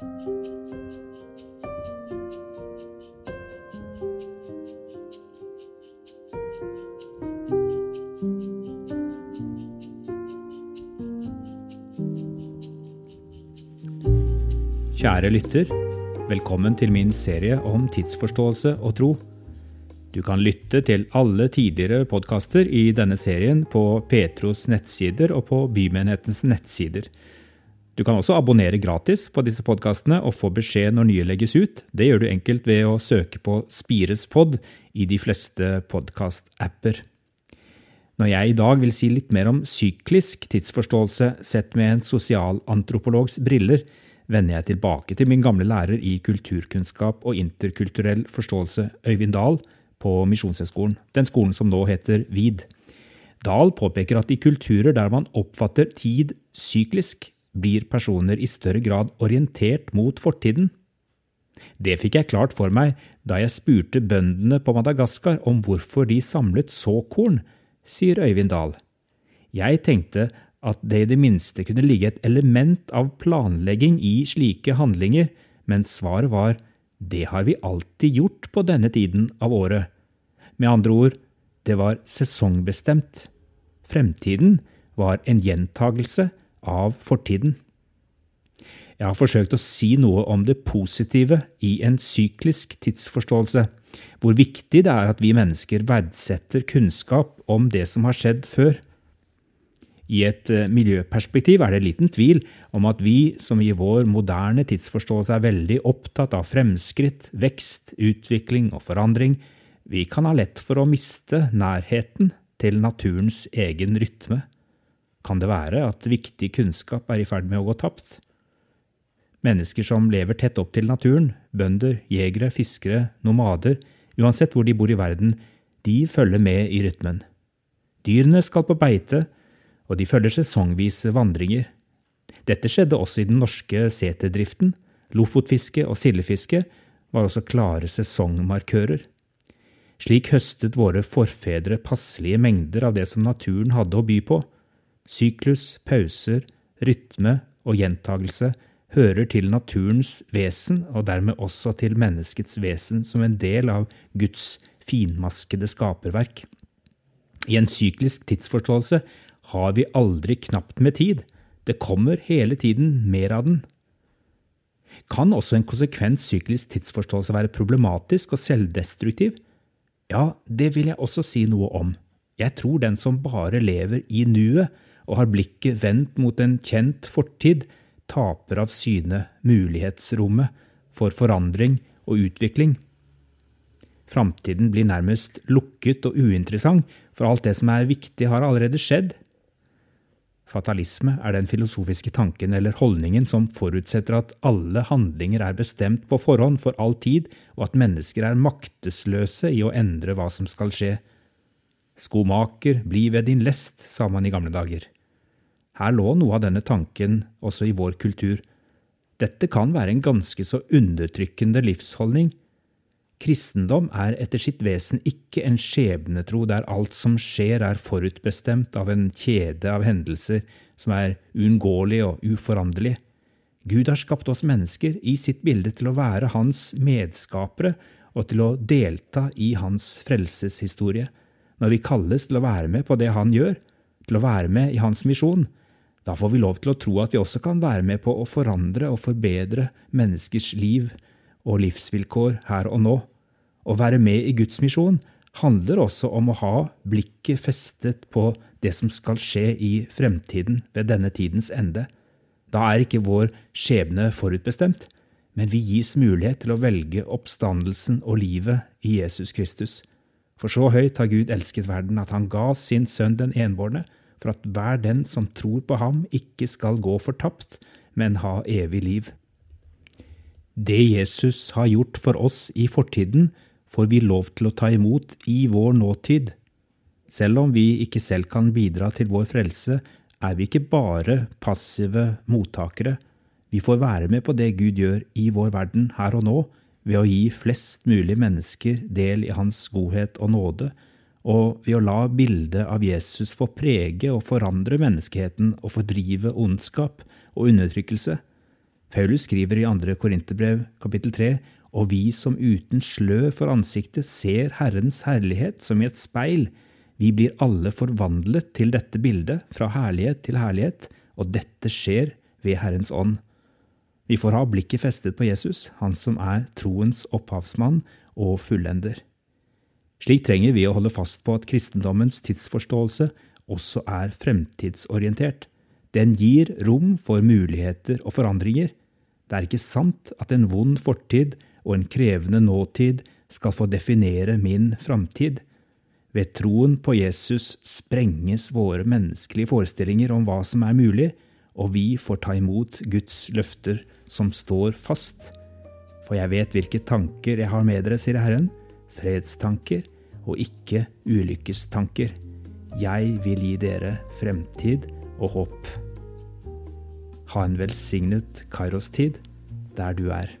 Kjære lytter, velkommen til min serie om tidsforståelse og tro. Du kan lytte til alle tidligere podkaster i denne serien på Petros nettsider og på Bymenighetens nettsider. Du kan også abonnere gratis på disse podkastene og få beskjed når nye legges ut. Det gjør du enkelt ved å søke på Spirespod i de fleste podkast-apper. Når jeg i dag vil si litt mer om syklisk tidsforståelse sett med en sosialantropologs briller, vender jeg tilbake til min gamle lærer i kulturkunnskap og interkulturell forståelse, Øyvind Dahl, på Misjonshøgskolen, den skolen som nå heter VID. Dahl påpeker at i kulturer der man oppfatter tid syklisk, blir personer i større grad orientert mot fortiden. Det fikk jeg klart for meg da jeg spurte bøndene på Madagaskar om hvorfor de samlet såkorn, sier Øyvind Dahl. Jeg tenkte at det i det minste kunne ligge et element av planlegging i slike handlinger, men svaret var det har vi alltid gjort på denne tiden av året. Med andre ord, det var sesongbestemt. Fremtiden var en gjentagelse av fortiden. Jeg har forsøkt å si noe om det positive i en syklisk tidsforståelse, hvor viktig det er at vi mennesker verdsetter kunnskap om det som har skjedd før. I et eh, miljøperspektiv er det liten tvil om at vi som i vår moderne tidsforståelse er veldig opptatt av fremskritt, vekst, utvikling og forandring, vi kan ha lett for å miste nærheten til naturens egen rytme. Kan det være at viktig kunnskap er i ferd med å gå tapt? Mennesker som lever tett opp til naturen, bønder, jegere, fiskere, nomader, uansett hvor de bor i verden, de følger med i rytmen. Dyrene skal på beite, og de følger sesongvise vandringer. Dette skjedde også i den norske seterdriften. Lofotfiske og sildefiske var også klare sesongmarkører. Slik høstet våre forfedre passelige mengder av det som naturen hadde å by på. Syklus, pauser, rytme og gjentagelse hører til naturens vesen og dermed også til menneskets vesen som en del av Guds finmaskede skaperverk. I en syklisk tidsforståelse har vi aldri knapt med tid. Det kommer hele tiden mer av den. Kan også en konsekvent syklisk tidsforståelse være problematisk og selvdestruktiv? Ja, det vil jeg også si noe om. Jeg tror den som bare lever i nuet og har blikket vendt mot en kjent fortid, taper av syne mulighetsrommet for forandring og utvikling. Framtiden blir nærmest lukket og uinteressant, for alt det som er viktig, har allerede skjedd. Fatalisme er den filosofiske tanken eller holdningen som forutsetter at alle handlinger er bestemt på forhånd for all tid, og at mennesker er maktesløse i å endre hva som skal skje. Skomaker, bli ved din lest, sa man i gamle dager. Her lå noe av denne tanken også i vår kultur. Dette kan være en ganske så undertrykkende livsholdning, Kristendom er etter sitt vesen ikke en skjebnetro der alt som skjer er forutbestemt av en kjede av hendelser som er uunngåelige og uforanderlige. Gud har skapt oss mennesker i sitt bilde til å være hans medskapere og til å delta i hans frelseshistorie. Når vi kalles til å være med på det han gjør, til å være med i hans misjon, da får vi lov til å tro at vi også kan være med på å forandre og forbedre menneskers liv og livsvilkår her og nå. Å være med i Guds misjon handler også om å ha blikket festet på det som skal skje i fremtiden ved denne tidens ende. Da er ikke vår skjebne forutbestemt, men vi gis mulighet til å velge oppstandelsen og livet i Jesus Kristus. For så høyt har Gud elsket verden at han ga sin sønn den enbårne, for at hver den som tror på ham, ikke skal gå fortapt, men ha evig liv. Det Jesus har gjort for oss i fortiden, får vi lov til å ta imot i vår nåtid. Selv om vi ikke selv kan bidra til vår frelse, er vi ikke bare passive mottakere. Vi får være med på det Gud gjør i vår verden her og nå, ved å gi flest mulig mennesker del i Hans godhet og nåde, og ved å la bildet av Jesus få prege og forandre menneskeheten og fordrive ondskap og undertrykkelse. Paulus skriver i 2. Korinterbrev kapittel 3 og vi som uten slø for ansiktet ser Herrens herlighet som i et speil, vi blir alle forvandlet til dette bildet, fra herlighet til herlighet, og dette skjer ved Herrens ånd. Vi får ha blikket festet på Jesus, han som er troens opphavsmann og fullender. Slik trenger vi å holde fast på at kristendommens tidsforståelse også er fremtidsorientert. Den gir rom for muligheter og forandringer. Det er ikke sant at en vond fortid og en krevende nåtid skal få definere min framtid. Ved troen på Jesus sprenges våre menneskelige forestillinger om hva som er mulig, og vi får ta imot Guds løfter som står fast. For jeg vet hvilke tanker jeg har med dere, sier Herren, fredstanker og ikke ulykkestanker. Jeg vil gi dere fremtid og håp. Ha en velsignet Kairos-tid der du er.